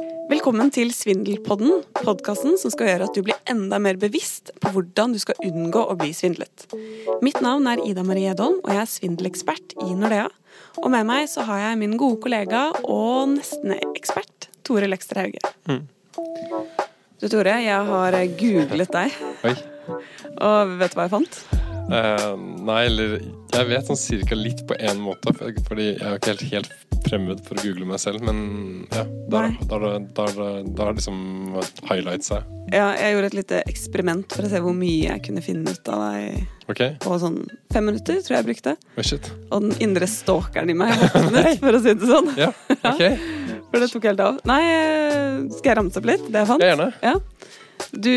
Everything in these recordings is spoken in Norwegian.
Velkommen til Svindelpodden, podkasten som skal gjøre at du blir enda mer bevisst på hvordan du skal unngå å bli svindlet. Mitt navn er Ida Marie Edholm, og jeg er svindelekspert i Nordea. Og med meg så har jeg min gode kollega og nesten-ekspert Tore Lekster Hauge. Du Tore, jeg har googlet deg, Oi. og vet du hva jeg fant? Eh, nei, eller Jeg vet sånn cirka litt på én måte, fordi jeg er ikke helt, helt fremmed for å google meg selv, men ja. Da har liksom highlights seg. Ja, jeg gjorde et lite eksperiment for å se hvor mye jeg kunne finne ut av deg OK? på sånn fem minutter, tror jeg jeg brukte. Oh. Og den indre stalkeren i meg våknet, for å si det sånn. Ja, OK. For det tok helt av. Nei, eh, skal jeg ramse opp litt? Det jeg fant? Ja, gjerne. Ja. Du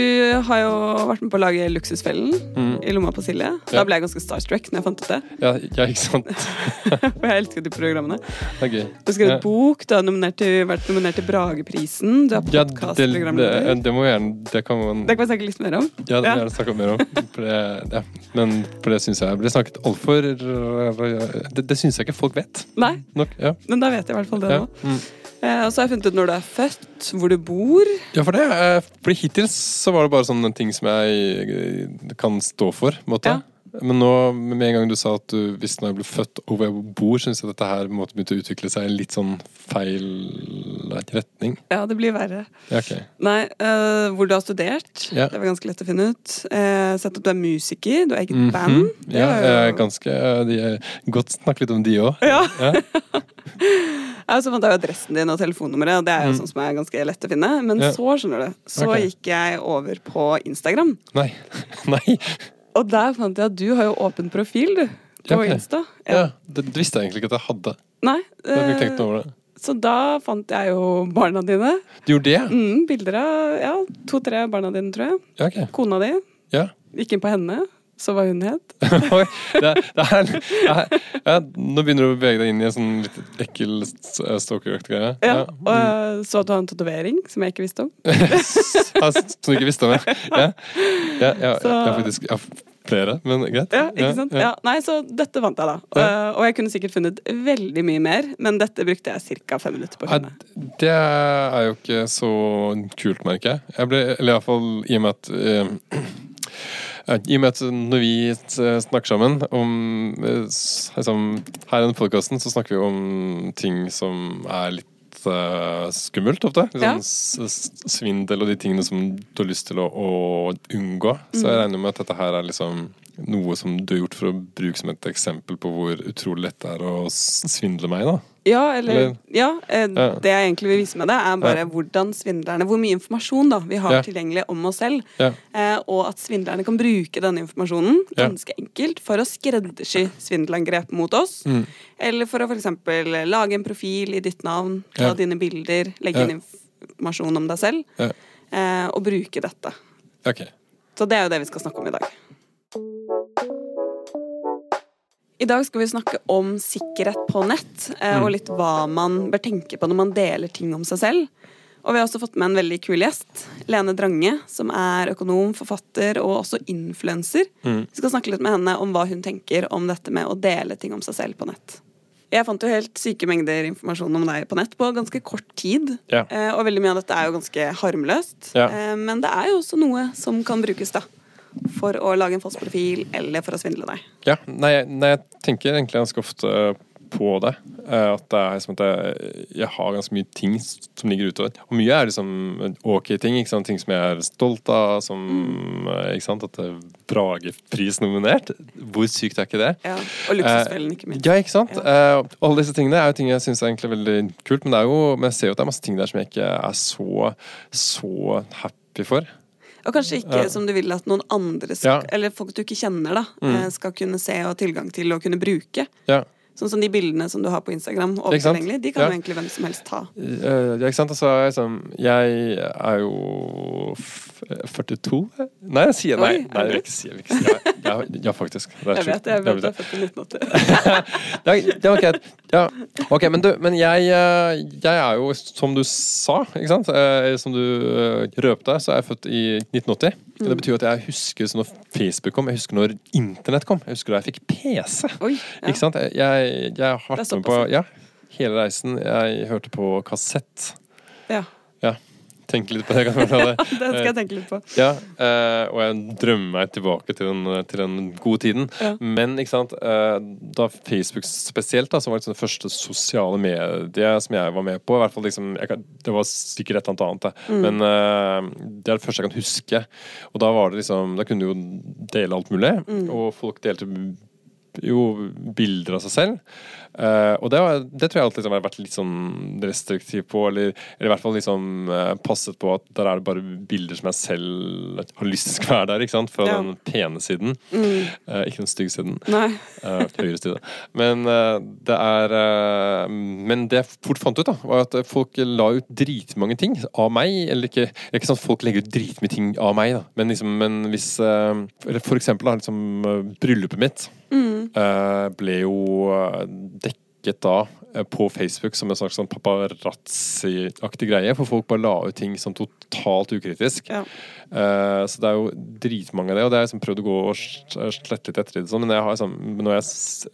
har jo vært med på å lage Luksusfellen Mm. i lomma på Silje. Da Ja. ble jeg ganske starstruck når jeg fant ut det. Ja, ja, ikke sant? For jeg elsker de programmene. Okay. Du har skrevet Ja. bok, du har nominert til, vært nominert til Brageprisen, du er Ja, det, det, podkastprogramleder. det må gjerne Det kan man Det kan vi snakke litt mer om. Ja, det kan jeg gjerne snakke mer om. For det, ja. Men for det syns jeg ble snakket altfor Det, det syns jeg ikke folk vet Nei, nok. Ja. men da vet jeg i hvert fall det nå. Mm. Eh, og så har jeg funnet ut når du er født, hvor du bor. ja, for det. eh, Fordi hittil så var det bare sånne ting som jeg eh, kan stå for. Måte. Ja. Men nå, med en gang du sa at du visste når jeg ble født og hvor jeg bor, syns jeg dette her måtte begynte å utvikle seg litt sånn feil retning. Ja, det blir verre. Okay. Nei, uh, hvor du har studert. Ja. Det var ganske lett å finne ut. Uh, sett at du er musiker, du har eget Mhm. band. Det Ja, er jo- ganske eh, de Godt snakke litt om de òg. Ja. Ja. Ja, så fant jeg jo adressen din og telefonnummeret, og det er jo Mm. sånn som er ganske lett å finne. Men Ja. så, skjønner du, så okay. gikk jeg over på Instagram. Nei. Nei. Og der fant jeg at du har jo åpen profil, du. På okay. Insta. Ja, det, det visste jeg egentlig ikke at jeg hadde. Nei. Jeg har ikke tenkt over det. Så da fant jeg jo barna dine. Du gjorde det? Mm, bilder av ja, to-tre barna dine, tror jeg. Ja, okay. Kona di. Ja. Gikk inn på henne, så hva hun het. Oi, det, det er, det er ja, Nå begynner du å bevege deg inn i en sånn litt ekkel s- stalkeraktig greie. Ja, Ja. og eh, så at du har en tatovering som jeg ikke visste om. Som du ikke visste om, ja. ja. ja, ja Så- jeg har faktisk har flere, men greit. Ja, ikke sant? Ja, nei, så dette vant jeg, da. Eh, og jeg kunne sikkert funnet veldig mye mer, men dette brukte jeg ca. fem minutter på Nei. Det er jo ikke så kult, merker jeg. jeg ble, eller iallfall i og med at eh, I og med at når vi eh, snakker sammen om liksom, Her i denne podkasten så snakker vi om ting som er litt eh, skummelt ofte. Ja. Sånn svindel og de tingene som du har lyst til å, å unngå. Så jeg regner med at dette her er liksom noe som du har gjort for å bruke som et eksempel på hvor utrolig lett det er å svindle meg, da. Ja, eller, Eller- ja, eh, Ja. det jeg egentlig vil vise med det, er bare Ja. hvordan svindlerne Hvor mye informasjon da vi har tilgjengelig om oss selv. Ja. Eh, og at svindlerne kan bruke denne informasjonen ganske enkelt for å skreddersy svindelangrep mot oss. Mm. Eller for å f.eks. lage en profil i ditt navn, ta dine bilder, legge inn informasjon om deg selv, Ja. eh, og bruke dette. Okay. Så det er jo det vi skal snakke om i dag. I dag skal vi snakke om sikkerhet på nett, eh, Mm. og litt hva man bør tenke på når man deler ting om seg selv. Og vi har også fått med en veldig kul gjest. Lene Drange, som er økonom, forfatter og også influenser. Mm. Vi skal snakke litt med henne om hva hun tenker om dette med å dele ting om seg selv på nett. Jeg fant jo helt syke mengder informasjon om deg på nett på ganske kort tid. Ja. Eh, og veldig mye av dette er jo ganske harmløst. Ja. Eh, men det er jo også noe som kan brukes da. For å lage en falsk profil, eller for å svindle deg. Ja, nei, nei, jeg tenker egentlig ganske ofte på det. Eh, At det er som at jeg, jeg har ganske mye ting som ligger utover. Og mye er liksom ok ting. ikke sant? Ting som jeg er stolt av. Som eh, ikke sant? At Bragepris nominert. Hvor sykt er ikke det? Ja. Og Luksusfellen, ikke minst. Ja, ikke sant? Eh, alle disse tingene er jo ting jeg syns er egentlig veldig kult, men, det er jo, men jeg ser jo at det er masse ting der som jeg ikke er så, så happy for. Og kanskje ikke som du vil at noen andre skal, Ja. eller folk du ikke kjenner, da, Mm. eh, skal kunne se og ha tilgang til og kunne bruke. Ja. Sånn som de bildene som du har på Instagram, de kan Ja. jo egentlig hvem som helst ta. Eh, ja, ikke sant? Altså, liksom, jeg er jo f 42 Nei, jeg sier nei. Oi, nei jeg vil ikke si jeg det. Ja, ja, faktisk. Det er Jeg vet, jeg Det vet er du er født i 1980. Ja, var ok. Ja. ok, men du, men jeg, eh, jeg er jo, som du sa, ikke sant? Eh, Som du røpte, så er jeg født i 1980. Mm. Det betyr at jeg husker når Facebook kom, jeg husker når internett kom. Jeg husker da jeg fikk PC. Oi. Ikke sant? Jeg, jeg, jeg har vært med på ja, hele reisen. Jeg hørte på kassett. Ja. Ja. Tenk litt på det. Det. Det skal jeg tenke litt på. Ja, eh, og jeg drømmer meg tilbake til den, til den gode tiden. Ja. Men ikke sant, eh, da Facebook spesielt, da, som var liksom det første sosiale mediet som jeg var med på i hvert fall liksom, kan, Det var sikkert et eller annet, da. Mm. men eh, det er det første jeg kan huske. Og da var det liksom, da kunne du jo dele alt mulig, Mm. og folk delte jo bilder av seg selv. Uh, og det, var, det tror jeg alltid liksom, har vært litt sånn restriktiv på, eller, eller i hvert fall liksom uh, passet på at der er det bare bilder som jeg selv har lyst til skal være der, ikke sant? fra Ja. den pene siden. Mm. Uh, ikke den stygge siden. Nei. Høyre side. Men det er Men det jeg fort fant ut, da, var at folk la ut dritmange ting av meg. Eller ikke, det er ikke sånn at folk legger ut dritmye ting av meg, da. Men, liksom, men hvis eller For eksempel da, liksom, bryllupet mitt Mm. ble jo eh, dekket da eh, på Facebook som en slags sånn paparazzi-aktig greie, for folk bare la ut ting sånn totalt ukritisk. Ja. Uh, så det er jo dritmange av det, og det har jeg liksom prøvd å gå og slette litt etter det. Sånn, men jeg har sånn, når jeg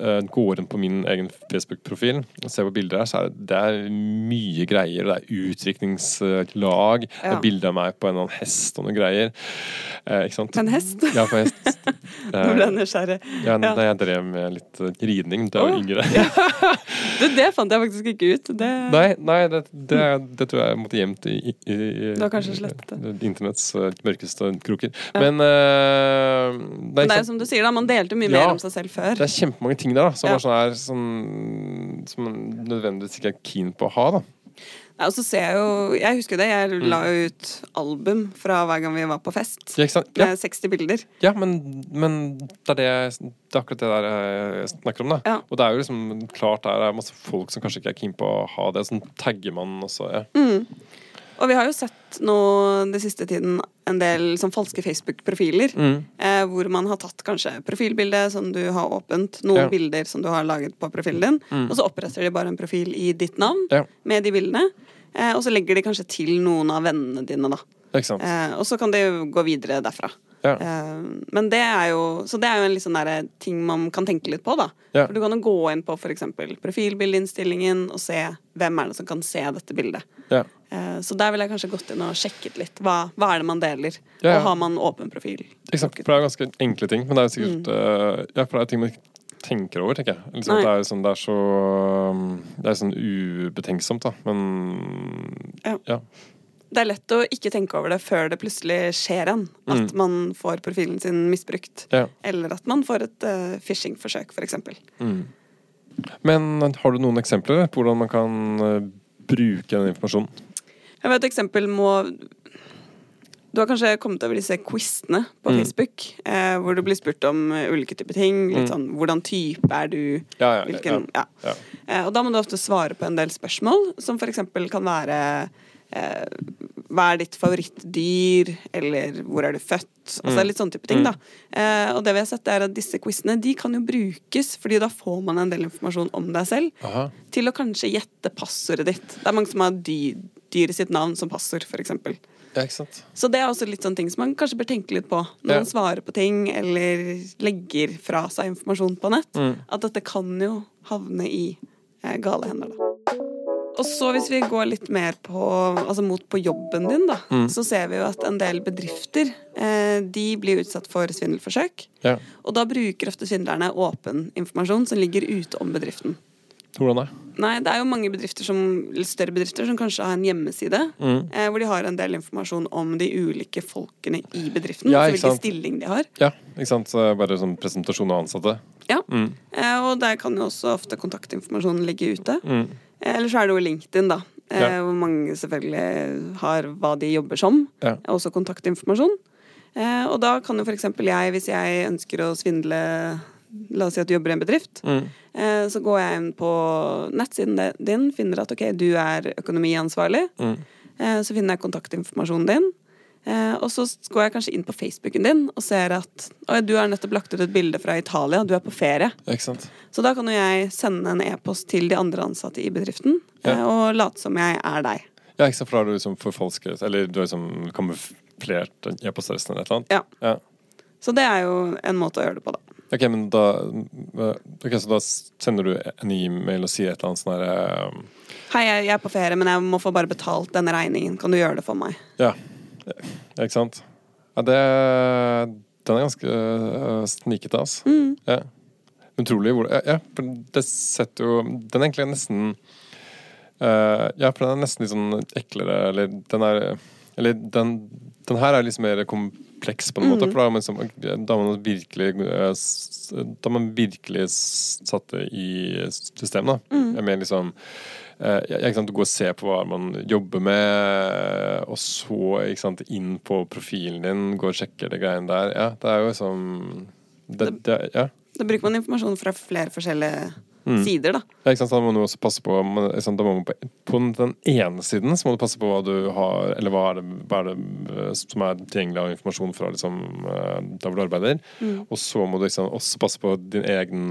eh, går inn på min egen Facebook-profil og ser på bilder her, så er det, det er mye greier. og Det er utdrikningslag, det Ja. er bilde av meg på en eller annen hest og noen greier. Uh, ikke sant? En hest? Ja, på hest. Nå ble jeg Eh, nysgjerrig. ja, da jeg drev med litt eh, ridning da jeg var yngre. Du, det fant jeg faktisk ikke ut. Det, Nei, nei det, det, det tror jeg måtte gjemt i, i, i det. Internetts eh, mørkeste kroker. Ja. Men uh, det er jo som du sier, da. Man delte mye Ja. mer om seg selv før. det er kjempemange ting der da som, Ja. er sånn her, som, som man nødvendigvis ikke er keen på å ha. da Nei, og så ser jeg jo Jeg husker det. Jeg la jo ut album fra hver gang vi var på fest. Ja. Ja, Med 60 bilder. ja men, men det, er det, det er akkurat det der jeg snakker om. da Ja. Og det er jo liksom klart det er masse folk som kanskje ikke er keen på å ha det. Sånn tagger man også. Ja. Mm. Og vi har jo sett nå den siste tiden en del sånn falske Facebook-profiler. Mm. Eh, hvor man har tatt kanskje profilbildet som du har åpent, noen Ja. bilder som du har laget på profilen din, Mm. og så oppretter de bare en profil i ditt navn Ja. med de bildene. Eh, og så legger de kanskje til noen av vennene dine, da. Eh, og så kan det jo gå videre derfra. Ja. Eh, men det er jo Så det er jo en litt sånn der, ting man kan tenke litt på, da. Ja. For du kan jo gå inn på f.eks. profilbildeinnstillingen og se hvem er det som kan se dette bildet. Eh, så der ville jeg kanskje gått inn og sjekket litt. Hva, hva er det man deler? Ja, ja. Og har man åpen profil? Ikke? For det er ganske enkle ting, men det er sikkert Mm. eh, Ja, for det er ting man ikke tenker over, tenker jeg. Liksom, det, er sånn, det er så um, Det er sånn ubetenksomt, da. Men Ja. ja. Det er lett å ikke tenke over det før det plutselig skjer en. At Mm. man får profilen sin misbrukt. Eller at man får et uh, phishing-forsøk, f.eks. Mm. Men har du noen eksempler på hvordan man kan uh, bruke den informasjonen? Jeg vet et eksempel må Du har kanskje kommet over disse quizene på Mm. Facebook, eh, hvor du blir spurt om eh, ulike typer ting. Litt Mm. sånn hvordan type er du? Ja, ja, Hvilken, ja. Eh, og da må du ofte svare på en del spørsmål, som f.eks. kan være Hva er ditt favorittdyr? Eller hvor er du født? Altså Mm. litt sånne type ting, da. Eh, og det vi har sett, er at disse quizene de kan jo brukes, fordi da får man en del informasjon om deg selv, Aha. til å kanskje gjette passordet ditt. Det er mange som har dy dyret sitt navn som passord, f.eks. Ja, ikke sant? Så det er også litt sånne ting som man kanskje bør tenke litt på når Ja. man svarer på ting eller legger fra seg informasjon på nett. Mm. At dette kan jo havne i eh, gale hender, da. Og så hvis vi går litt mer på, altså mot på jobben din, da, Mm. så ser vi jo at en del bedrifter eh, de blir utsatt for svindelforsøk. Ja. Og da bruker ofte svindlerne åpen informasjon som ligger ute om bedriften. Hvordan det? Nei, det er jo mange bedrifter som, større bedrifter som kanskje har en hjemmeside Mm. eh, hvor de har en del informasjon om de ulike folkene i bedriften. Ja, altså hvilken stilling de har. Ja, ikke sant? Så bare sånn presentasjon av ansatte. Ja. Mm. Eh, og der kan jo også ofte kontaktinformasjonen ligge ute. Mm. Eh, eller så er det jo LinkedIn, da. Eh, Ja. Hvor mange selvfølgelig har hva de jobber som. Ja. Også kontaktinformasjon. Eh, og da kan jo f.eks. jeg, hvis jeg ønsker å svindle La oss si at du jobber i en bedrift. Mm. Så går jeg inn på nettsiden din, finner at ok, du er økonomiansvarlig. Mm. Så finner jeg kontaktinformasjonen din. Eh, og så går jeg kanskje inn på Facebooken din og ser at «Oi, du har nettopp lagt ut et bilde fra Italia, du er på ferie. Så da kan jo jeg sende en e-post til de andre ansatte i bedriften Ja. eh, og late som jeg er deg. Ja, ikke sant? For da har du liksom forfalsket Eller du har liksom kamuflert e-postadressen eller et eller annet. Ja. Ja. Så det er jo en måte å gjøre det på, da. Ok, men da okay, Så da sender du en e-mail og sier et eller annet sånn herre Hei, jeg jeg er på ferie, men jeg må få bare betalt denne regningen. Kan du gjøre det for meg? Ja. Ikke sant? Ja, det Den er ganske uh, snikete, altså. Mm. Ja. Utrolig hvor ja, ja, det setter jo Den er egentlig nesten uh, Ja, for den er nesten litt sånn eklere, eller den er Eller den, den her er litt mer kompleks, på en måte, Mm. for da har man, liksom, da har man virkelig uh, Da har man virkelig satt det i system, da. Mm. Jeg mener liksom eh, sant, Du går og ser på hva man jobber med, og så sant, inn på profilen din, går og sjekker det greiene der. Ja, det er jo liksom det, det, ja. Da bruker man informasjon fra flere forskjellige Mm. sider, da. Ja, ikke sant? Så da må du også passe på sant, man på, på den ene siden så må du passe på hva du har Eller hva er det, hva er det eh, som er tilgjengelig av informasjon fra liksom, eh, der hvor du arbeider. Mm. Og så må du liksom også passe på din egen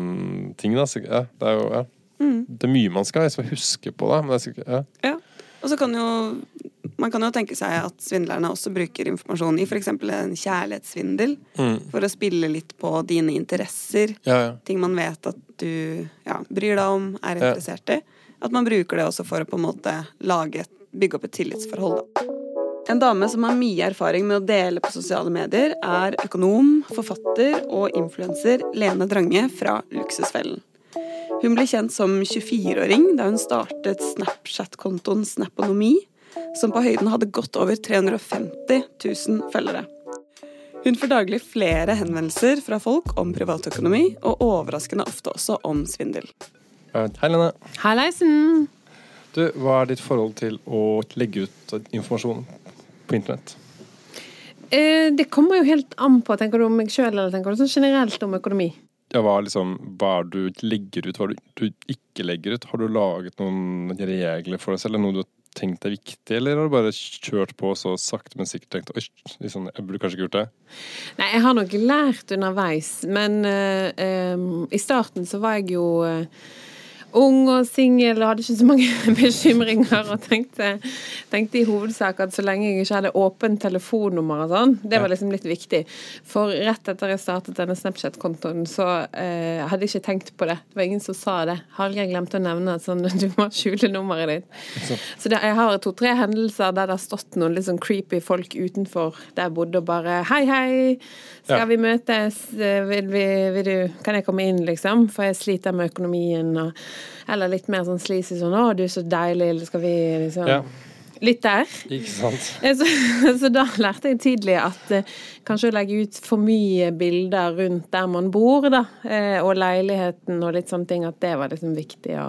ting. Da. Så, ja, det er jo ja. Mm. Det er mye man skal huske på. Da, men det sikkert, ja. Ja. Og så kan jo man kan jo tenke seg at svindlerne også bruker informasjon i f.eks. en kjærlighetssvindel Mm. for å spille litt på dine interesser. ja, ja. Ting man vet at du ja, bryr deg om, er interessert i. At man bruker det også for å på en måte lage, bygge opp et tillitsforhold. En dame som har mye erfaring med å dele på sosiale medier, er økonom, forfatter og influenser Lene Drange fra Luksusfellen. Hun ble kjent som 24-åring da hun startet Snapchat-kontoen Snaponomi, som på høyden hadde godt over 350 000 følgere. Hun får daglig flere henvendelser fra folk om privatøkonomi, og overraskende ofte også om svindel. Eh, Hei, Lene. Hallaisen! Du, hva er ditt forhold til å legge ut informasjon på internett? Eh, det kommer jo helt an på. Tenker du om meg sjøl, eller tenker du sånn generelt om økonomi? Ja, hva, liksom, hva du legger ut, hva det du ikke legger ut? Har du laget noen regler for deg selv, eller noe du har tenkt er viktig, eller har du bare kjørt på så sakte, men sikkert tenkt oi, liksom, jeg burde kanskje ikke gjort det? Nei, jeg har nok lært underveis, men uh, um, i starten så var jeg jo eh, ung og singel og hadde ikke så mange bekymringer og tenkte, tenkte i hovedsak at så lenge jeg ikke hadde åpent telefonnummer og sånn, det var liksom litt viktig. For rett etter jeg startet denne Snapchat-kontoen, så eh, hadde jeg ikke tenkt på det. Det var ingen som sa det. Hallgeir glemte å nevne at sånn, du må skjule nummeret ditt. Så det, jeg har to-tre hendelser der det har stått noen litt sånn creepy folk utenfor der jeg bodde og bare Hei, hei, skal Ja. vi møtes? Eh, Vil, vi, vil du, kan jeg komme inn, liksom? For jeg sliter med økonomien. Og, eller litt mer sånn sleazy sånn Å, du er så deilig, eller skal vi liksom Ja. Litt der. Ikke sant? Så, så da lærte jeg tidlig at eh, kanskje å legge ut for mye bilder rundt der man bor, da, eh, og leiligheten og litt sånne ting, at det var liksom viktig å,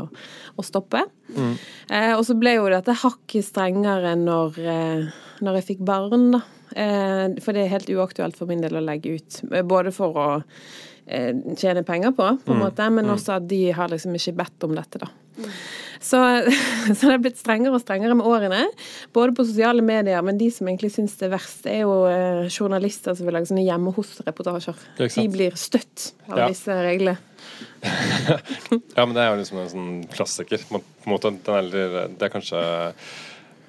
å stoppe. Eh, og så ble jo dette hakket strengere når, eh, når jeg fikk barn, da. Eh, for det er helt uaktuelt for min del å legge ut. eh, Både for å eh, tjene penger på, på en måte, men også at de har liksom ikke bedt om dette, da. Så, så det er blitt strengere og strengere med årene, både på sosiale medier, men de som egentlig syns det er verst, er jo eh, journalister som vil lage sånne hjemme hos-reportasjer. Ja, ikke sant. De blir støtt av Ja. disse reglene. Ja, men det er jo liksom en sånn klassiker. På en måte, den er, det er kanskje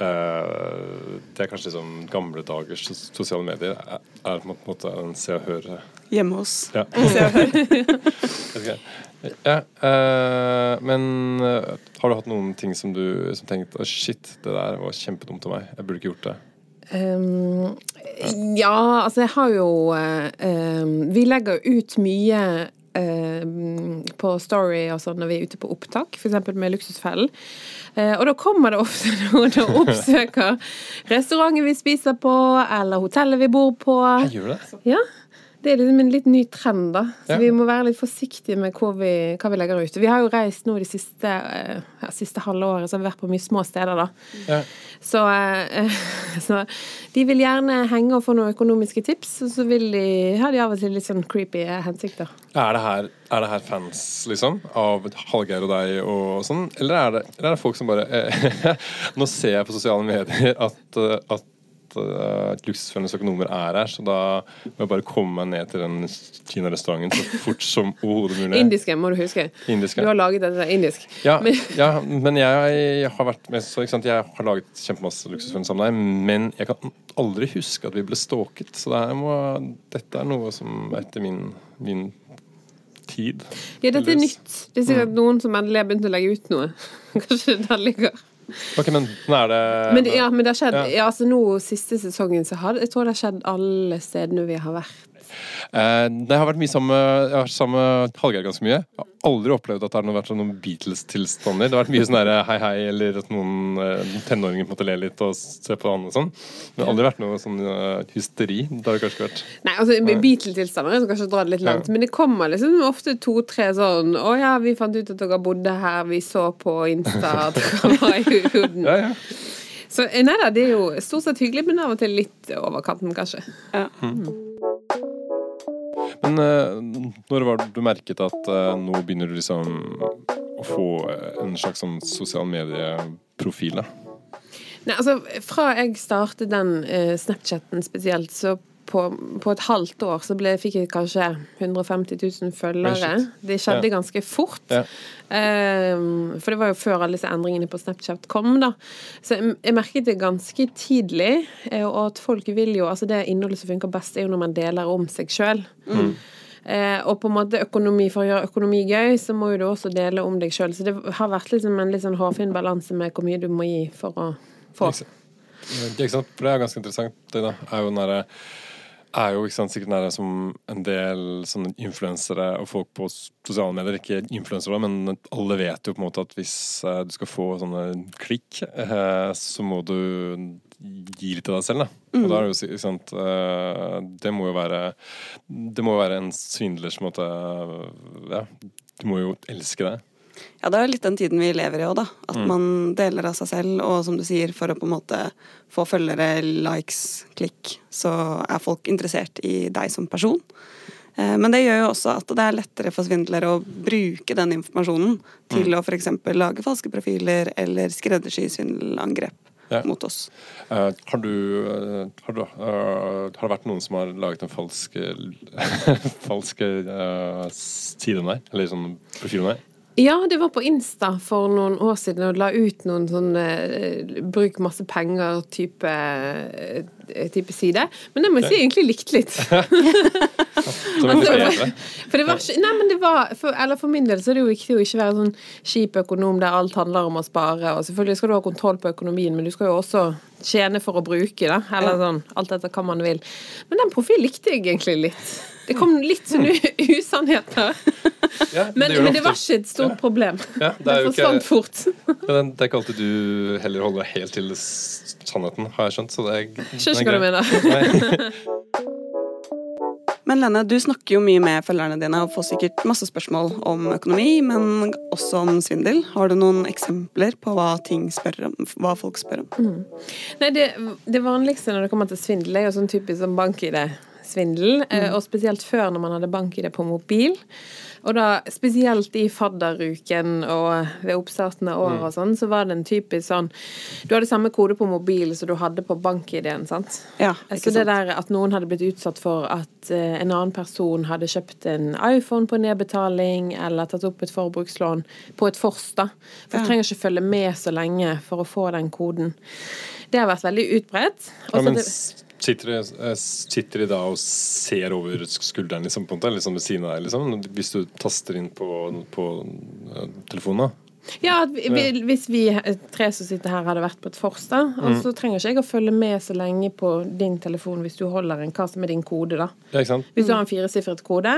Det er kanskje liksom gamle dagers sosiale medier. Er, er på en måte en se og høre Hjemme hos Ja. Se og Hør. Ja, uh, men uh, har du hatt noen ting som du som tenkte oh, shit, det der var kjempedumt av meg. Jeg burde ikke gjort det. Um, ja, altså jeg har jo eh, um, Vi legger ut mye på Story og sånn når vi er ute på opptak, f.eks. med Luksusfellen. Eh, og da kommer det ofte noen og oppsøker restauranten vi spiser på, eller hotellet vi bor på. Jeg gjør det. Ja, det er liksom en litt ny trend, da. Så Ja. vi må være litt forsiktige med vi, hva vi legger ut. Vi har jo reist nå de siste, eh, ja, siste halve året, så har vi vært på mye små steder, da. Ja. Så, eh, så de vil gjerne henge og få noen økonomiske tips, og så vil de, har de av og til litt sånn creepy hensikter. Er det, her, er det her fans, liksom? Av Hallgeir og deg og sånn? Eller er det, eller er det folk som bare eh, Nå ser jeg på sosiale medier at, eh, at uh, Luksusfellens økonomer er her, så da må jeg bare komme meg ned til den kinarestauranten så fort som overhodet mulig. Indiske, må du huske. Indiske. Du har laget dette indisk. Ja, Men- ja, men jeg har vært med så, sant? Jeg har laget kjempemasse luksusfilm sammen med deg, men jeg kan aldri huske at vi ble stalket. Så det må, dette er noe som etter min, min tid. Ja, dette er nytt. Det er sikkert noen som endelig har begynt å legge ut noe. Kanskje det der ligger. Ok, men er det Men, ja, men det har skjedd Ja. ja. altså nå siste sesongen så har Jeg tror det har skjedd alle stedene vi har vært. Eh, det har vært mye sammen med, jeg har vært sammen med Hallgeir ganske mye. Jeg har aldri opplevd at det har vært sånn noen Beatles-tilstander. Det har vært mye sånn der hei hei, eller at noen eh, tenåringer måtte le litt og se på han andre og sånn. Men det har aldri vært noe sånn eh, hysteri. Det har det kanskje vært. Nei, altså Beatle-tilstander er kanskje kanskje dra det litt langt, Ja. men det kommer liksom ofte to-tre sånn 'Å ja, vi fant ut at dere bodde her, vi så på Insta at dere var i huden'. Ja, ja. Så eh, nei da, det er jo stort sett hyggelig, men av og til litt over kanten, kanskje. Ja. Men eh, når var det du merket at eh, nå begynner du liksom å få eh, en slags sånn sosial medieprofil? da? Nei, altså, fra jeg startet den Snapchatten spesielt, så på, på et halvt år så ble, fikk jeg kanskje 150 000 følgere. Det skjedde Ja. ganske fort. Ja. Um, for det var jo før alle disse endringene på Snapchat kom, da. Så jeg, jeg merket det ganske tidlig. eh, Og at folk vil jo Altså, det innholdet som funker best, er jo når man deler om seg sjøl. Eh, og på en måte økonomi, for å gjøre økonomi gøy, så må jo du også dele om deg sjøl. Så det har vært liksom en litt sånn hårfin balanse med hvor mye du må gi for å få. Ikke sant? For det er ganske interessant. Det da, er jo den derre er jo sant, sikkert nære som en del sånne influensere og folk på sosiale medier. Ikke influensere, men alle vet jo på en måte at hvis eh, du skal få sånne klikk, eh, så må du gi litt av deg selv. Da. Og da er det jo sant eh, Det må jo være Det må jo være en svindlers måte Ja, du må jo elske det. Ja, det er jo litt den tiden vi lever i òg, da. At man deler av seg selv, og som du sier, for å på en måte få følgere, likes, klikk, så er folk interessert i deg som person. Eh, Men det gjør jo også at det er lettere for svindlere å bruke den informasjonen til å f.eks. lage falske profiler eller skreddersy svindelangrep Ja. mot oss. Uh, har du, uh, har, du uh, har det vært noen som har laget en falsk falsk side om deg? Eller sånn profil om deg? Ja, det var på Insta for noen år siden og la ut noen sånne eh, bruk masse penger-type eh, type side. Men det må jeg si jeg egentlig likte litt. Altså, vite. For det var ikke Nei, men det var for, Eller for min del så er det jo viktig å ikke være sånn kjip økonom der alt handler om å spare. Og selvfølgelig skal du ha kontroll på økonomien, men du skal jo også tjene for å bruke, da. Eller sånn alt etter hva man vil. Men den profilen likte jeg egentlig litt. Det kom litt sånn u- usannheter. Ja, Men, gjør men det var ikke et stort problem. Ja, det Det forsvant ikke, fort. Men det er ikke alltid du heller holder deg helt til sannheten, har jeg skjønt. Så det er, Skjønner ikke hva du mener. Men Lene, du snakker jo mye med følgerne dine og får sikkert masse spørsmål om økonomi, men også om svindel. Har du noen eksempler på hva, ting spør om, hva folk spør om? Nei, det, det vanligste når det kommer til svindel, er jo sånn typisk sånn bank-ID-svindel. eh, Og spesielt før når man hadde bank-ID på mobil. Og da spesielt i fadderuken og ved oppstarten av året og sånn, så var det en typisk sånn Du hadde samme kode på mobil som du hadde på bank-ID-en, sant? Ja, Så det sant? der at noen hadde blitt utsatt for at eh, en annen person hadde kjøpt en iPhone på nedbetaling, eller tatt opp et forbrukslån på et fors, da. For Ja. du trenger ikke følge med så lenge for å få den koden. Det har vært veldig utbredt. Ja, men det- sitter du, eh, sitter du da og ser over skulderen liksom, på en måte, liksom ved siden av deg? Liksom, hvis du taster inn på, på eh, telefonen? da? Ja, at vi, vi, hvis vi eh, tre som sitter her hadde vært på et forstad, da, Mm. så trenger ikke jeg å følge med så lenge på din telefon hvis du holder en hva som er din kode, da. Ja, ikke sant? Hvis du har en firesifret kode.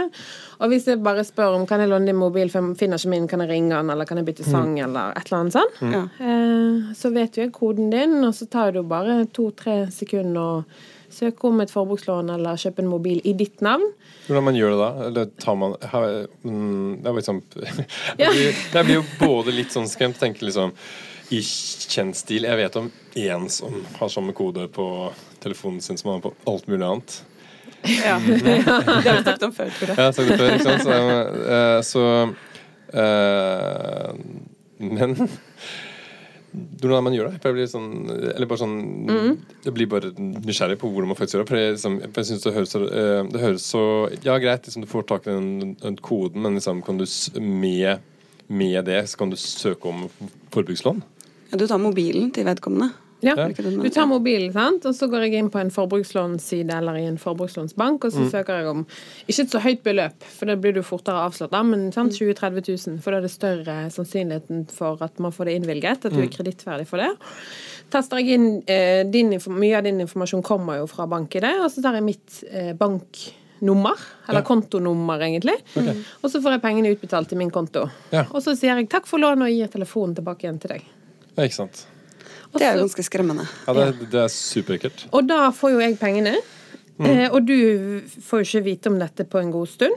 Og hvis jeg bare spør om kan jeg låne din mobil, for jeg finner ikke min, kan jeg ringe den, eller kan jeg bytte sang, eller et eller annet sånn, Ja. eh, så vet jo jeg koden din, og så tar det jo bare to-tre sekunder å søke om et forbrukslån eller kjøpe en mobil i ditt navn. Hvordan man gjør det da? Eller tar man har, mm, Det er liksom Ja. jeg, blir, jeg blir jo både litt sånn skremt, tenker liksom i kjent stil. Jeg vet om én som har samme kode på telefonen sin som han har på alt mulig annet. Ja. Det har vi snakket om før, tror jeg. Ja, sagt det før, ikke sant? Så, eh, så eh, Men hvordan er man gjør det? Jeg blir sånn Eller bare sånn Jeg blir bare nysgjerrig på hvordan man faktisk gjør det. For jeg, liksom, jeg synes det høres så eh, Det høres så Ja, greit, liksom, du får tak i den, den koden, men liksom, kan du med, med det så kan du søke om forbrukslån? Ja, du tar mobilen til vedkommende. Ja. Du tar mobilen, sant? og så går jeg inn på en forbrukslånsside eller i en forbrukslånsbank, og så søker jeg om ikke et så høyt beløp, for da blir du fortere avslått, da, men 20 000-30 000, for da er det større sannsynligheten for at man får det innvilget, at du er kredittferdig for det. Taster jeg inn eh, din, Mye av din informasjon kommer jo fra bank-ID, og så tar jeg mitt eh, banknummer, eller Ja. kontonummer, egentlig. Og så får jeg pengene utbetalt til min konto. Ja. Og så sier jeg takk for lånet og gir telefonen tilbake igjen til deg. Ja, ikke sant. Det er jo ganske skremmende. Ja, det, det er superekkelt. Og da får jo jeg pengene. Mm. Eh, og du får jo ikke vite om dette på en god stund.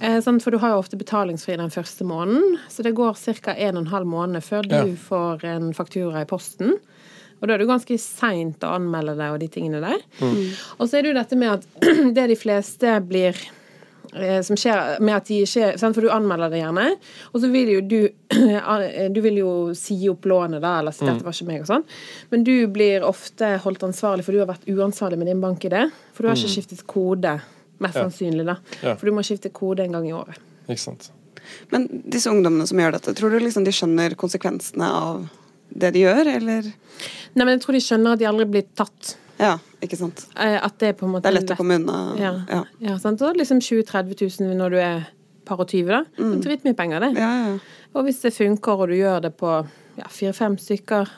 Eh. For du har jo ofte betalingsfri den første måneden, så det går ca. 1 12 måned før du Ja. får en faktura i posten. Og da er det ganske seint å anmelde deg og de tingene der. Mm. Og så er det jo dette med at det de fleste blir som skjer med at de ikke? For du anmelder det gjerne, og så vil jo du Du vil jo si opp lånet, da, eller si Mm. dette var ikke meg, og sånn. Men du blir ofte holdt ansvarlig, for du har vært uansvarlig med din bank-ID. For du har ikke skiftet kode, mest Mm. Sannsynlig, da. For du må skifte kode en gang i året. Ikke sant. Men disse ungdommene som gjør dette, tror du liksom de skjønner konsekvensene av det de gjør, eller? Nei, men jeg tror de skjønner at de aldri blir tatt. Ja, ikke sant. Eh, At det er på en måte Det er lett å komme unna. Ja. Ja. ja sant? Så liksom 20 000-30 000 når du er par og 20, da. Det er dritmye penger, det. Mm. Ja, ja, ja. Og hvis det funker, og du gjør det på ja, fire-fem stykker,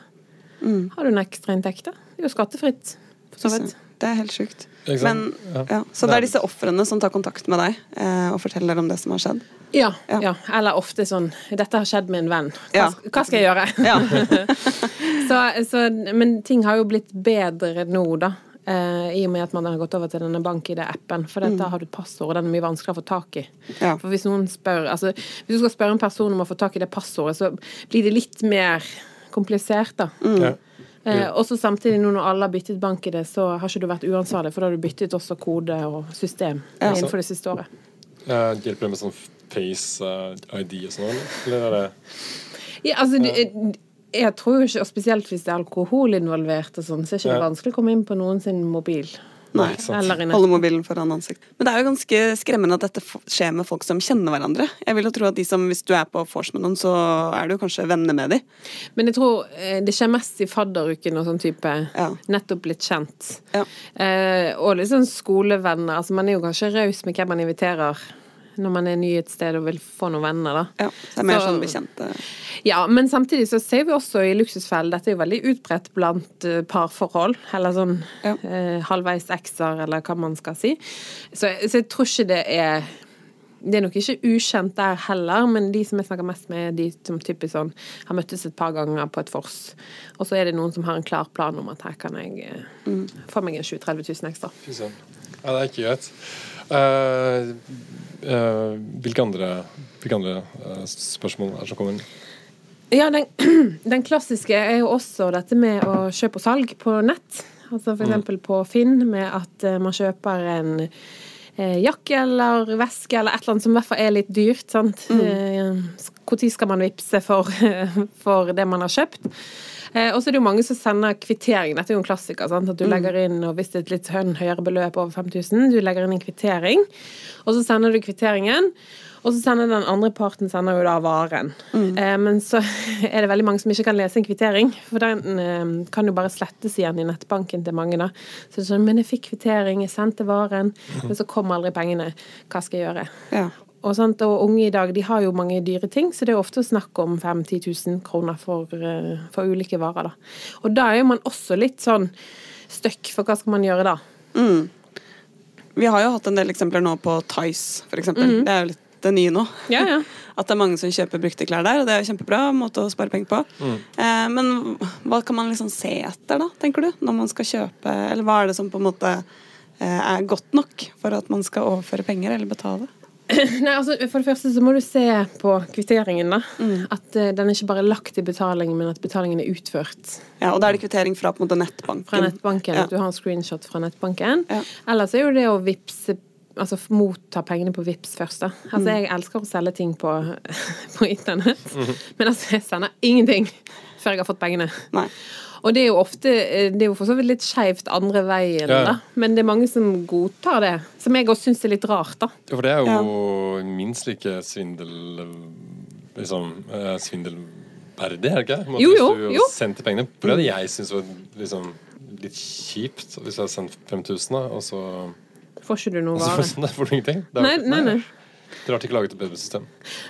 Mm. har du en ekstrainntekt, da. Det er jo skattefritt, for så vidt. Det er helt sjukt. Men. Ja. ja. Så det er disse ofrene som tar kontakt med deg eh, og forteller om det som har skjedd? Ja, Ja. ja. Eller ofte sånn 'Dette har skjedd med en venn. Hva, Ja. hva skal jeg gjøre?' Ja. så, så, men ting har jo blitt bedre nå, da. eh, I og med at man har gått over til denne BankID-appen. For da har du passord, og den er mye vanskeligere å få tak i. Ja. For hvis noen spør altså, Hvis du skal spørre en person om å få tak i det passordet, så blir det litt mer komplisert, da. Ja. Eh, og så samtidig, nå når alle har byttet bank i det, så har ikke du vært uansvarlig, for da har du byttet også kode og system Ja. innenfor det siste året. Ja, hjelper det med sånn face eh, ID og sånn, eller? eller er det Ja, altså, det, jeg tror jo ikke, og spesielt hvis det er alkohol involvert og sånn, så er ikke det Ja. vanskelig å komme inn på noen sin mobil. Nei. Eller. Holde mobilen foran ansikt. Men det er jo ganske skremmende at dette skjer med folk som kjenner hverandre. Jeg vil jo tro at de som, Hvis du er på vors med noen, så er du kanskje venner med dem. Men jeg tror eh, det skjer mest i fadderuken og sånn type Ja. nettopp blitt kjent. Ja. Eh, og litt sånn skolevenner. Altså man er jo kanskje raus med hvem man inviterer når man er ny et sted og vil få noen venner, da. Ja, det er mer Så- sånn bekjente Ja, men samtidig så ser vi også i Luksusfellen Dette er jo veldig utbredt blant eh, parforhold. Eller sånn Ja. eh, halvveis ekser, eller hva man skal si. Så, så jeg tror ikke det er det er nok ikke ukjent der heller, men de som jeg snakker mest med, er de som typisk sånn har møttes et par ganger på et vors. Og så er det noen som har en klar plan om at her kan jeg eh, få meg en 20 000-30 000 ekstra. Ja, det er ikke greit. Eh, eh, hvilke andre, hvilke andre uh, spørsmål er det som kommer? Ja, den, den klassiske er jo også dette med å kjøpe og salg på nett. Altså for eksempel på Finn, med at man kjøper en jakke eller veske eller et eller annet som i hvert fall er litt dyrt. sant? Når skal man vippse for, for det man har kjøpt? Eh, og så er det jo mange som sender kvittering. Dette er jo en klassiker. sant? At du legger inn, og hvis det er et litt høyere beløp over 5000, du legger inn en kvittering, og så sender du kvitteringen. Og så sender den andre parten sender jo da varen. Eh, men så er det veldig mange som ikke kan lese en kvittering, for den eh, kan jo bare slettes igjen i nettbanken til mange. da. Så det er sånn, Men jeg fikk kvittering, jeg sendte varen, men så kom aldri pengene. Hva skal jeg gjøre? Ja. Og, sant? og unge i dag de har jo mange dyre ting, så det er ofte snakk om 5 10 000 kroner for, eh, for ulike varer. da. Og da er jo man også litt sånn støkk, for hva skal man gjøre da? Vi har jo hatt en del eksempler nå på Tice, for eksempel. Det er jo litt det nye nå. Ja, ja. At det er mange som kjøper brukte klær der, og det er jo kjempebra måte å spare penger på. Eh, men hva kan man liksom se etter, da, tenker du, når man skal kjøpe? Eller hva er det som på en måte eh, er godt nok for at man skal overføre penger eller betale? Nei, altså For det første så må du se på kvitteringen. da. At uh, den er ikke bare lagt i betalingen, men at betalingen er utført Ja, Og da er det kvittering fra på en måte nettbanken. fra nettbanken. Ja. At du har en screenshot fra nettbanken. Ja. Ellers er jo det å vippse Altså motta pengene på Vips først. da. Altså Jeg elsker å selge ting på, på internett, men altså jeg sender ingenting før jeg har fått pengene. Nei. Og det er jo ofte Det er jo for så vidt litt skeivt andre veien, Ja. da. Men det er mange som godtar det. Som jeg også syns er litt rart, da. Ja, for det er jo minst like svindel Liksom svindelverdig, er det ikke? Måte, Jo, jo, hvis du jo. sendte pengene. For det hadde jeg syntes var liksom litt kjipt hvis jeg hadde sendt 5000, da, og så Får ikke du noe vare? får- får du ingenting. Det er- Nei, nei, nei. Dere har ikke laget et bedre system.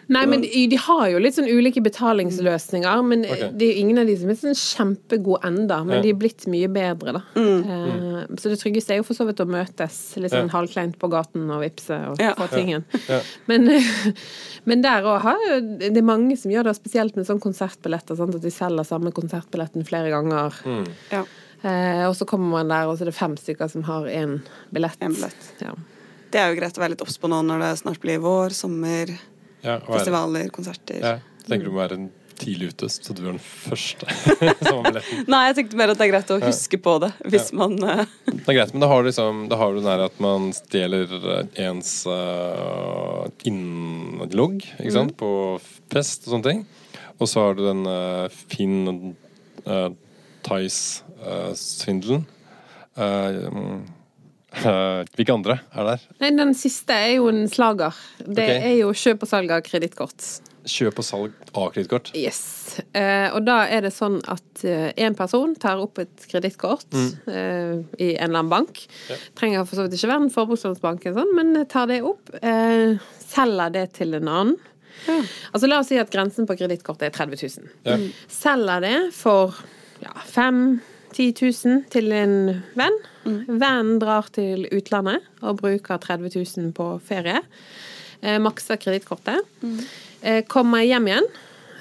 Nei, men de, de har jo litt sånn ulike betalingsløsninger. Men okay. det er jo ingen av de som er sånn kjempegode enda, men Ja. de er blitt mye bedre, da. Eh, så det tryggeste er jo for så vidt å møtes litt sånn Ja. halvkleint på gaten og vippse og Ja. få tingen. Ja. Men, men der òg har jo Det er mange som gjør det, spesielt med sånn konsertbilletter. Sant? At de selger samme konsertbilletten flere ganger. Mm. Ja. Eh, og så kommer man der, og så er det fem stykker som har én billett. En billett. Ja. Det er jo greit å være litt obs på nå når det snart blir vår, sommer, Ja, er- festivaler, konserter. Ja, jeg tenker du må være en tidlig ute, så du er den første som har billetten. Nei, jeg tenkte mer at det er greit å huske på det hvis man uh... Det er greit, men da har du liksom Da har du den at man stjeler eh, ens uh, innlogg ikke sant? på fest og sånne ting. Og så har du den uh, Finn uh, Tice-svindelen. Hvilke andre er der? Nei, den siste er jo en slager. Det okay. er jo kjøp og salg av kredittkort. Kjøp og salg av kredittkort. Yes. Eh, og da er det sånn at én person tar opp et kredittkort eh, i en eller annen bank. Ja. Trenger for så vidt ikke være en forbrukslånsbank, sånn, men tar det opp. Eh, selger det til en annen. Altså La oss si at grensen på kredittkortet er 30 000. Ja. Selger det for ja, 5 10 000 til en venn. Vennen drar til utlandet og bruker 30 000 på ferie. Eh, makser kredittkortet. Eh, kommer hjem igjen,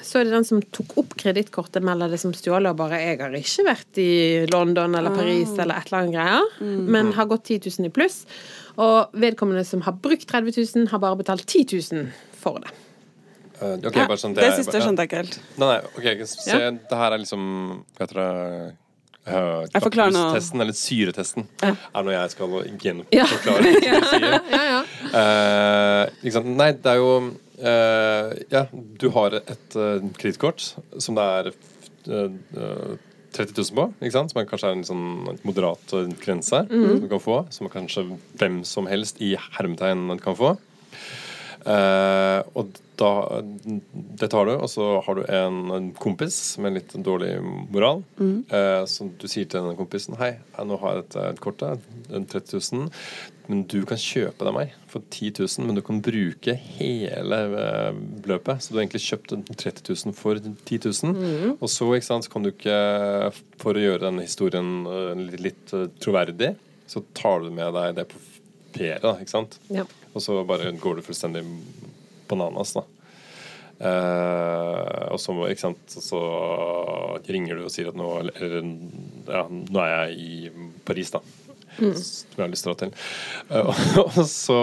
så er det den som tok opp kredittkortet, melder det som stjålet og bare 'Jeg har ikke vært i London eller Paris eller et eller annet greier', men har gått 10 000 i pluss. Og vedkommende som har brukt 30 000, har bare betalt 10 000 for det. Uh, okay, ja, bare sånn, Det det siste skjønte jeg ikke helt. Nei, nei, ok, se, Ja. det her er liksom Hva heter det? Uh, Jeg forklarer nå. lakmustesten, eller syretesten, er noe jeg skal gjenforklare. Ja. Ja, ja. Eh, ikke sant? Nei, det er jo uh, Ja, du har et uh, kredittkort som det er eh, eh, 30 000 på, ikke sant? som er kanskje er en sånn moderat grense mm -hmm. som du kan få. Som kanskje hvem som helst i hermetegn kan få. Eh, og da Det tar du, og så har du en, en kompis med litt dårlig moral. eh, som du sier til denne kompisen Hei, jeg nå har jeg et, et kort der, en 30 000, men du kan kjøpe det av meg for 10 000, men du kan bruke hele eh, beløpet. Så du har egentlig kjøpt en 30 000 for 10 000. Og så, sant, så kan du ikke, for å gjøre denne historien eh, litt, litt eh, troverdig, så tar du med deg det på ferie, da, ikke sant? Ja. Og så bare går du fullstendig bananas, da. Eh, og så, ikke sant, så ringer du og sier at nå, eller, ja, nå er jeg i Paris, da. Som jeg har lyst til å dra til. Eh, og så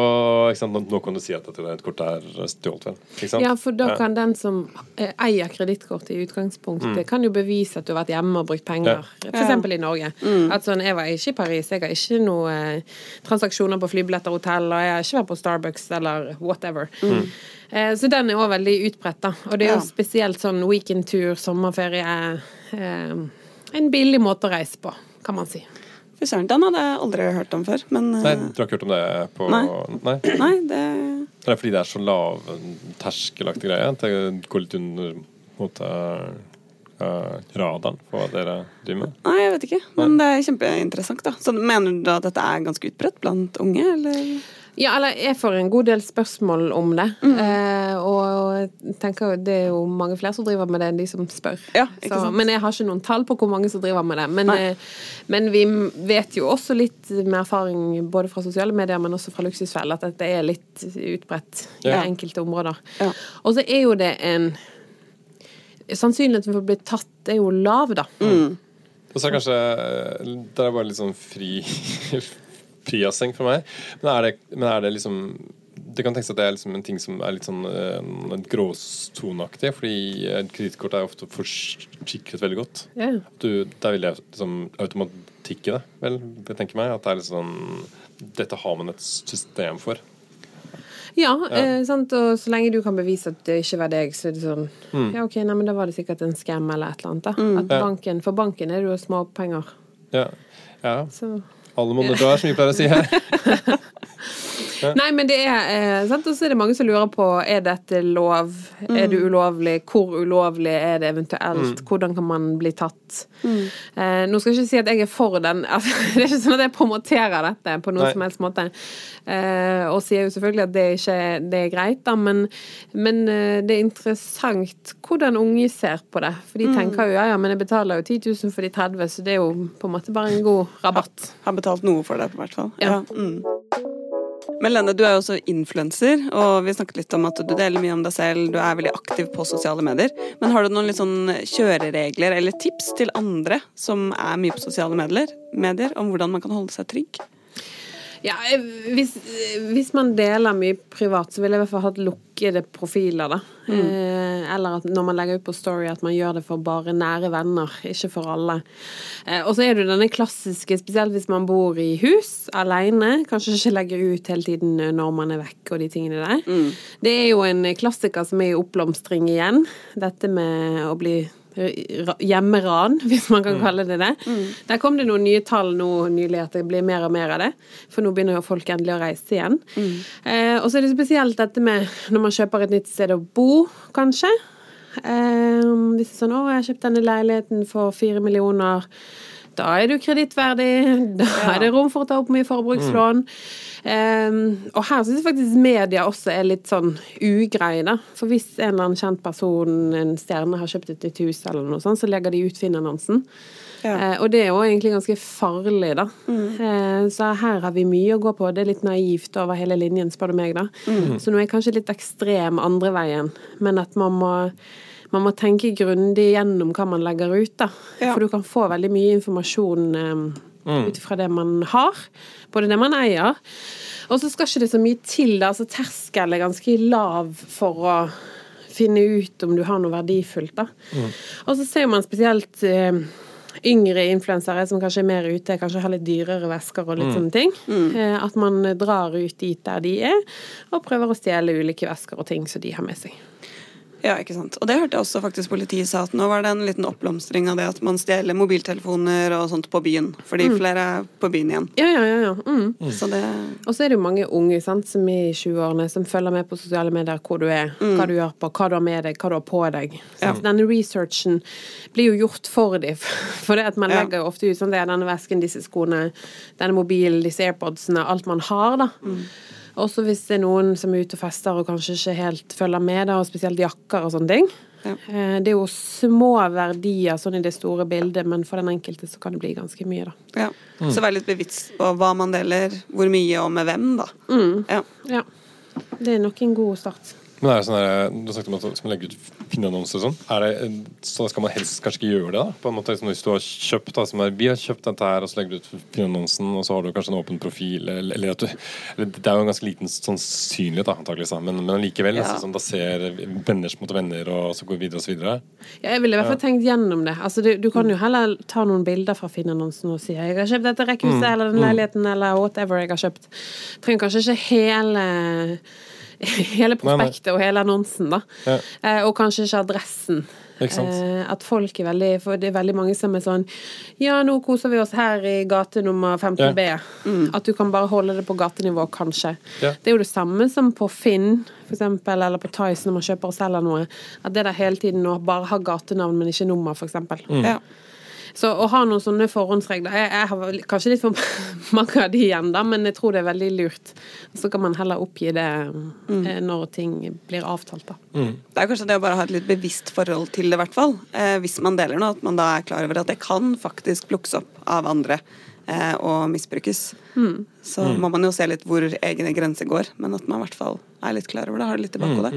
sant, nå, nå kan du si at dette kort er stjålet, vel. Ikke sant? Ja, for da Ja. kan den som eh, eier kredittkortet i utgangspunktet, kan jo bevise at du har vært hjemme og brukt penger. Ja. eksempel i Norge. At sånn, jeg var ikke i Paris, jeg har ikke noe eh, transaksjoner på flybilletter og hotell, og jeg har ikke vært på Starbucks eller whatever. Eh, så den er òg veldig utbredt, da. Og det er jo Ja. spesielt sånn weekendtur, sommerferie eh, En billig måte å reise på, kan man si. Fy søren, den hadde jeg aldri hørt om før. Men eh, Nei, du har ikke hørt om det på Nei. Nei? nei, det Det er fordi det er så lav terskelaktig greie. at Det går litt under mot uh, eh, radaren på hva dere driver med. Nei, jeg vet ikke. Men det er kjempeinteressant, da. Så mener du da at dette er ganske utbredt blant unge, eller? Ja, eller jeg får en god del spørsmål om det. Eh, og tenker jo det er jo mange flere som driver med det enn de som spør. Ja, ikke Så, men jeg har ikke noen tall på hvor mange som driver med det. Men, eh, men vi vet jo også litt med erfaring både fra sosiale medier, men også fra Luksusfell, at dette er litt utbredt i Ja. enkelte områder. Ja. Og så er jo det en Sannsynligheten for å bli tatt er jo lav, da. Og så er det kanskje eh, Det er bare litt sånn fri frijassing for meg. Men er, det, men er det liksom Det kan tenkes at det er liksom en ting som er litt sånn uh, gråsoneaktig, fordi kredittkort er ofte forsikret veldig godt. Yeah. Du, der vil jeg liksom automatikk i det, vel, jeg tenker meg. At det er litt sånn Dette har man et system for. Ja, eh, sant? og så lenge du kan bevise at det ikke var deg, så er det sånn Ja, OK, nei, men da var det sikkert en skam eller et eller annet, da. At banken, for banken er det jo småpenger. Ja. ja. Så Alle monner drar, som vi pleier å si her. Nei, men det er eh, sant? Og så er det mange som lurer på er dette lov, er det ulovlig, hvor ulovlig er det eventuelt, hvordan kan man bli tatt? Eh, nå skal jeg ikke si at jeg er for den, altså, det er ikke sånn at jeg promoterer dette på noen Nei. som helst måte. Eh, og sier jo selvfølgelig at det ikke det er greit, da, men, men eh, det er interessant hvordan unge ser på det. For de tenker jo ja, ja, men jeg betaler jo 10 000 for de 30, så det er jo på en måte bare en god rabatt. Har betalt noe for det, i hvert fall. Ja. Mm. Men Lene, du er jo også influenser, og vi snakket litt om at du deler mye om deg selv. Du er veldig aktiv på sosiale medier. Men har du noen litt sånn kjøreregler eller tips til andre som er mye på sosiale medier, medier om hvordan man kan holde seg trygg? Ja, eh, hvis, hvis man deler mye privat, så vil jeg i hvert fall ha lukkede profiler, da. Eh, eller at når man legger ut på Story, at man gjør det for bare nære venner, ikke for alle. Eh, og så er det denne klassiske, spesielt hvis man bor i hus alene, kanskje ikke legger ut hele tiden når man er vekk og de tingene der. Det er jo en klassiker som er i oppblomstring igjen, dette med å bli hjemmeran, hvis man kan kalle det det. Der kom det noen nye tall nå nylig at det blir mer og mer av det. For nå begynner jo folk endelig å reise igjen. Eh, og så er det spesielt dette med når man kjøper et nytt sted å bo, kanskje. Eh, hvis det er sånn 'Å, jeg har kjøpt denne leiligheten for fire millioner'. Da er du kredittverdig. Da er det rom for å ta opp mye forbrukslån. Um, og her syns jeg faktisk media også er litt sånn ugreie, da. For hvis en eller annen kjent person, en stjerne, har kjøpt et nytt hus, eller noe sånt, så legger de ut Finn-annonsen. Ja. Uh, og det er jo egentlig ganske farlig, da. Eh, så her har vi mye å gå på. Det er litt naivt over hele linjen, spør du meg, da. Så nå er jeg kanskje litt ekstrem andre veien, men at man må man må tenke grundig gjennom hva man legger ut, da. Ja. For du kan få veldig mye informasjon eh, ut ifra det man har, både det man eier. Og så skal ikke det så mye til, da. Altså terskel er ganske lav for å finne ut om du har noe verdifullt, da. Og så ser man spesielt um, yngre influensere som kanskje er mer ute, kanskje har litt dyrere vesker og litt sånne ting. Mm. at man drar ut dit der de er, og prøver å stjele ulike vesker og ting som de har med seg. Ja, ikke sant. Og det hørte jeg også faktisk politiet sa, at nå var det en liten oppblomstring av det at man stjeler mobiltelefoner og sånt på byen. Fordi flere er på byen igjen. Ja, ja, ja. ja. Mm. Så det Og så er det jo mange unge sant, som er i 20-årene, som følger med på sosiale medier hvor du er, hva du gjør på, hva du har med deg, hva du har på deg. Ja. Denne researchen blir jo gjort for dem. For det at man legger jo ofte ut sånn, det er denne vesken, disse skoene, denne mobilen, disse airpodsene, alt man har, da. Også hvis det er noen som er ute og fester og kanskje ikke helt følger med, da, og spesielt jakker og sånne ting. Ja. Eh, Det er jo små verdier sånn i det store bildet, men for den enkelte så kan det bli ganske mye, da. Ja. Så vær litt bevisst på hva man deler, hvor mye og med hvem, da. Ja. Ja. Det er nok en god start. Men er det sånn der, Du har snakket om at man legger ut Finn-annonser og sånn. Er det, så skal man helst kanskje ikke gjøre det? da? På en måte liksom Hvis du har kjøpt da, som er, vi har kjøpt dette her, og så legger du ut Finn-annonsen, og så har du kanskje en åpen profil, eller, eller at du eller Det er jo en ganske liten sannsynlighet, da, antakeligvis, men, men likevel. Ja. Altså, sånn, da ser venner mot venner, og så går vi videre og så videre. Ja, jeg ville i hvert fall tenkt gjennom det. Altså, du, du kan jo heller ta noen bilder fra Finn-annonsen og si jeg har kjøpt dette rekkehuset eller den leiligheten eller whatever jeg har kjøpt. Trenger kanskje ikke hele Hele prospektet og hele annonsen, da. Ja. Eh, og kanskje ikke adressen. Ikke sant? Eh, at folk er veldig For det er veldig mange som er sånn Ja, nå koser vi oss her i gate nummer 15B. At du kan bare holde det på gatenivå, kanskje. Ja. Det er jo det samme som på Finn, for eksempel, eller på Tice når man kjøper og selger noe. At det der hele tiden å bare ha gatenavn, men ikke nummer, for eksempel. Ja. Så å ha noen sånne forhåndsregler Jeg, jeg har vel kanskje litt for mange av de igjen, da, men jeg tror det er veldig lurt. Så kan man heller oppgi det eh, når ting blir avtalt, da. Det er kanskje det å bare ha et litt bevisst forhold til det, i hvert fall. Eh, hvis man deler noe, at man da er klar over at det kan faktisk plukkes opp av andre eh, og misbrukes. Så må man jo se litt hvor egne grenser går, men at man i hvert fall er litt klar over det. Har det litt i bakhodet.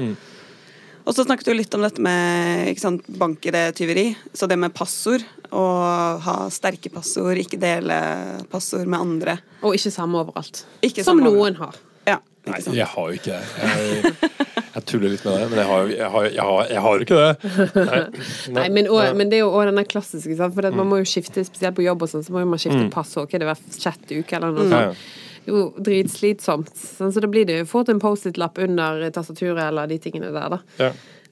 Og så snakket du litt om dette med sant, bank-ID-tyveri. Så det med passord, å ha sterke passord, ikke dele passord med andre. Og ikke samme overalt. Ikke som samme noen har. Ja, Nei, ikke sant? jeg har jo ikke det. Jeg, jeg tuller litt med det, men jeg har jo jeg har, jeg har, jeg har ikke det. Nei, Nei, men, og, men det er jo også denne klassiske, for at Mm. man må jo skifte, spesielt på jobb og sånn, så må man skifte passord hva er det hver sjette uke eller noe Ja, sånt. Jo, dritslitsomt. Sånn, så da blir det jo fort en Post-It-lapp under tastaturet eller de tingene der, da. ja.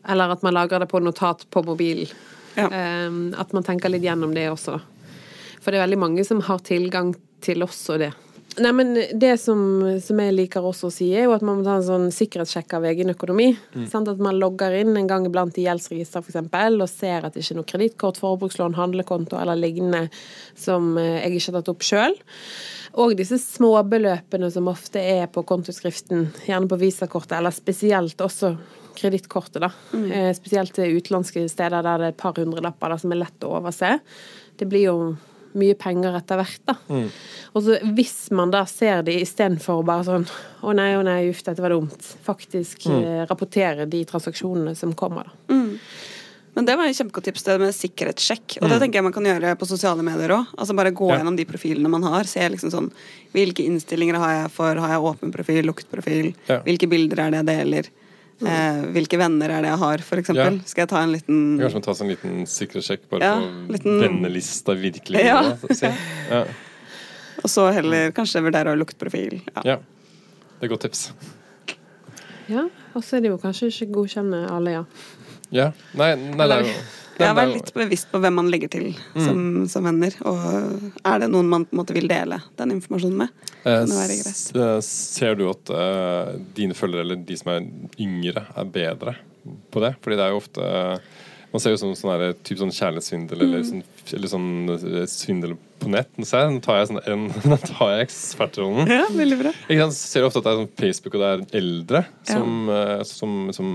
Eller at man lagrer det på notat på mobilen. Ja. Um, at man tenker litt gjennom det også. For det er veldig mange som har tilgang til også det. Nei, men Det som, som jeg liker også å si, er jo at man må ta en sånn sikkerhetssjekk av egen økonomi. Sant? At man logger inn en gang iblant i gjeldsregister f.eks. og ser at det ikke er noe kredittkort, forbrukslån, handlekonto eller lignende som eh, jeg ikke har tatt opp sjøl. Og disse småbeløpene som ofte er på kontoskriften, gjerne på visakortet, eller spesielt også kredittkortet, da. Eh, Spesielt til utenlandske steder der det er et par hundrelapper som er lett å overse. Det blir jo mye penger etter hvert, da. Og så hvis man da ser det istedenfor bare sånn å nei, å nei, uff, dette var dumt, faktisk eh, rapportere de transaksjonene som kommer, da. Men det var et kjempegodt tips, det med sikkerhetssjekk. Og det tenker jeg man kan gjøre på sosiale medier òg. Altså bare gå Ja. gjennom de profilene man har. Se liksom sånn Hvilke innstillinger har jeg for Har jeg åpen profil, lukket profil? Ja. Hvilke bilder er det jeg deler? Eh, hvilke venner er det jeg har, eksempel? Ja. Skal jeg ta en liten Kanskje man tar sånn liten sikkerhetssjekk bare Ja, på liten- vennelista virkelig. Ja. da. Ja. Og så heller kanskje vurdere å lukte profil. Ja. ja. Det er godt tips. Ja, og så er det jo kanskje ikke godkjenne alle, ja. Ja. Nei, nei det er jo jeg har vært litt bevisst på hvem man legger til som, som venner. Og er det noen man på en måte vil dele den informasjonen med? Eh, Kan det være s- eh, Ser du at uh, dine følgere, eller de som er yngre, er bedre på det? Fordi det er jo ofte Man ser jo sånn, sånn her, typ sånn kjærlighetssvindel eller, Mm. sånn, eller sånn eh, svindel på nett. Jeg- Nå tar jeg, sånn, en, nå tar jeg ekspertrollen. Ja, veldig bra. Sant? Ser ofte at det er sånn Facebook og det er eldre som, ja. som, som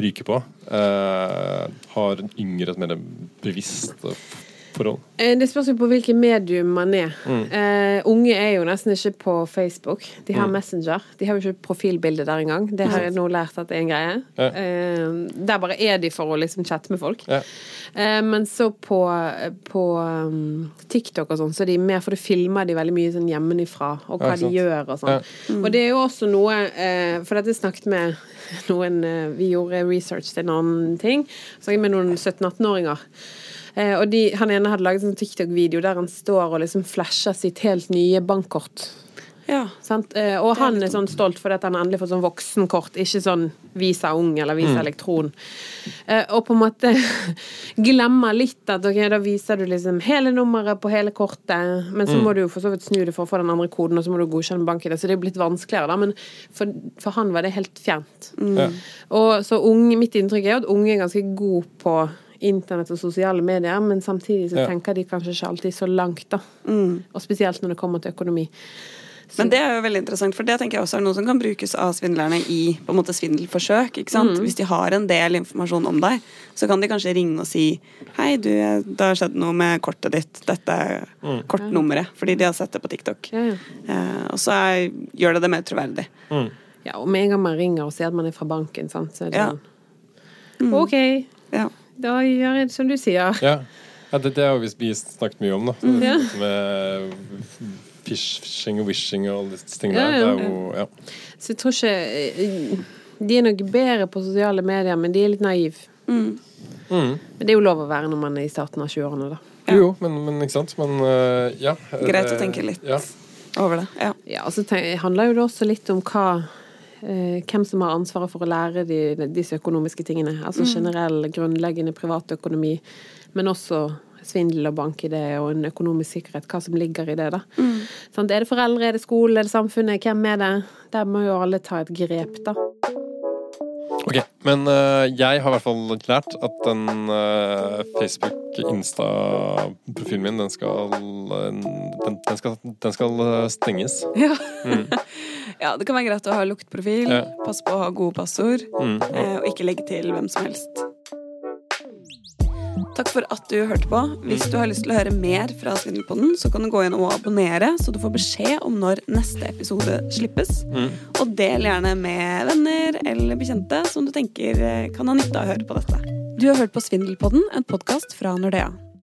ryker på. Uh, har yngre et mer bevisst eh, forhold. Eh, Det spørs jo på hvilket medium man er. Mm. Uh, unge er jo nesten ikke på Facebook. De har Mm. Messenger. De har jo ikke profilbilde der engang. Det har jeg nå lært at det er en greie. Ja. Uh, der bare er de for å liksom chatte med folk. Ja. Uh, men så på, på um, TikTok og sånn, så er de mer For det filmer de veldig mye sånn hjemmefra, og hva Ja, de gjør og sånn. Og det er jo også noe For dette snakket med noen Vi gjorde research til en annen ting. Snakket med noen 17-18-åringer. Eh, og de, han ene hadde laget en TikTok-video der han står og liksom flasher sitt helt nye bankkort. Ja. Sant? Eh, og han er sånn stolt fordi at han endelig får sånn voksenkort, ikke sånn Visa Ung eller Visa Elektron. Eh, og på en måte glemmer litt at ok, da viser du liksom hele nummeret på hele kortet, men så må du jo for så vidt snu det for å få den andre koden, og så må du godkjenne banken. Så det er blitt vanskeligere, da. Men for, for han var det helt fjernt. Ja. Og så unge, mitt inntrykk er jo at unge er ganske gode på internett og sosiale medier, men samtidig så Ja. tenker de kanskje ikke alltid så langt, da. Og spesielt når det kommer til økonomi. Men det er jo veldig interessant, for det tenker jeg også er noe som kan brukes av svindlerne i på en måte svindelforsøk. ikke sant? Hvis de har en del informasjon om deg, så kan de kanskje ringe og si Hei, du, det har skjedd noe med kortet ditt. Dette mm. kortnummeret. Fordi de har sett det på TikTok. Ja, ja. Eh, og så er, gjør det det mer troverdig. Ja, og med en gang man ringer og sier at man er fra banken, sant, så er det Ja. sånn OK, Ja. Da gjør jeg som du sier. Ja, ja det, det har vi snakket mye om, da. Mm. Ja. Med fishing og wishing og alle disse tingene. Ja, der. ja. Det er jo, ja. Så jeg tror ikke eh, De er nok bedre på sosiale medier, men de er litt naive. Mm. Men det er jo lov å være når man er i starten av 20-årene, da. Ja. Jo, men, men ikke sant. Men øh, ja. Greit å tenke litt Ja. over det. Ja. Ja, og så tenk- handler jo det også litt om hva eh, hvem som har ansvaret for å lære de, disse økonomiske tingene. Altså generell, grunnleggende privatøkonomi, men også svindel og bank-ID og en økonomisk sikkerhet. Hva som ligger i det, da. Sant? er det foreldre, er det skole, er det samfunnet? Hvem er det? Der må jo alle ta et grep, da. Ok, men uh, jeg har i hvert fall lært at den uh, Facebook-Insta-profilen min, den skal, øh, den, den skal, den skal stenges. Ja. ja, det kan være greit å ha luktprofil, Ja. passe på å ha gode passord, Mm. uh, og ikke legge til hvem som helst. Takk for at du hørte på. Hvis du har lyst til å høre mer fra Svindelpodden, så kan du gå inn og abonnere, så du får beskjed om når neste episode slippes. Mm. Og del gjerne med venner eller bekjente som du tenker eh, kan ha nytte av å høre på dette. Du har hørt på Svindelpodden, en podkast fra Nordea.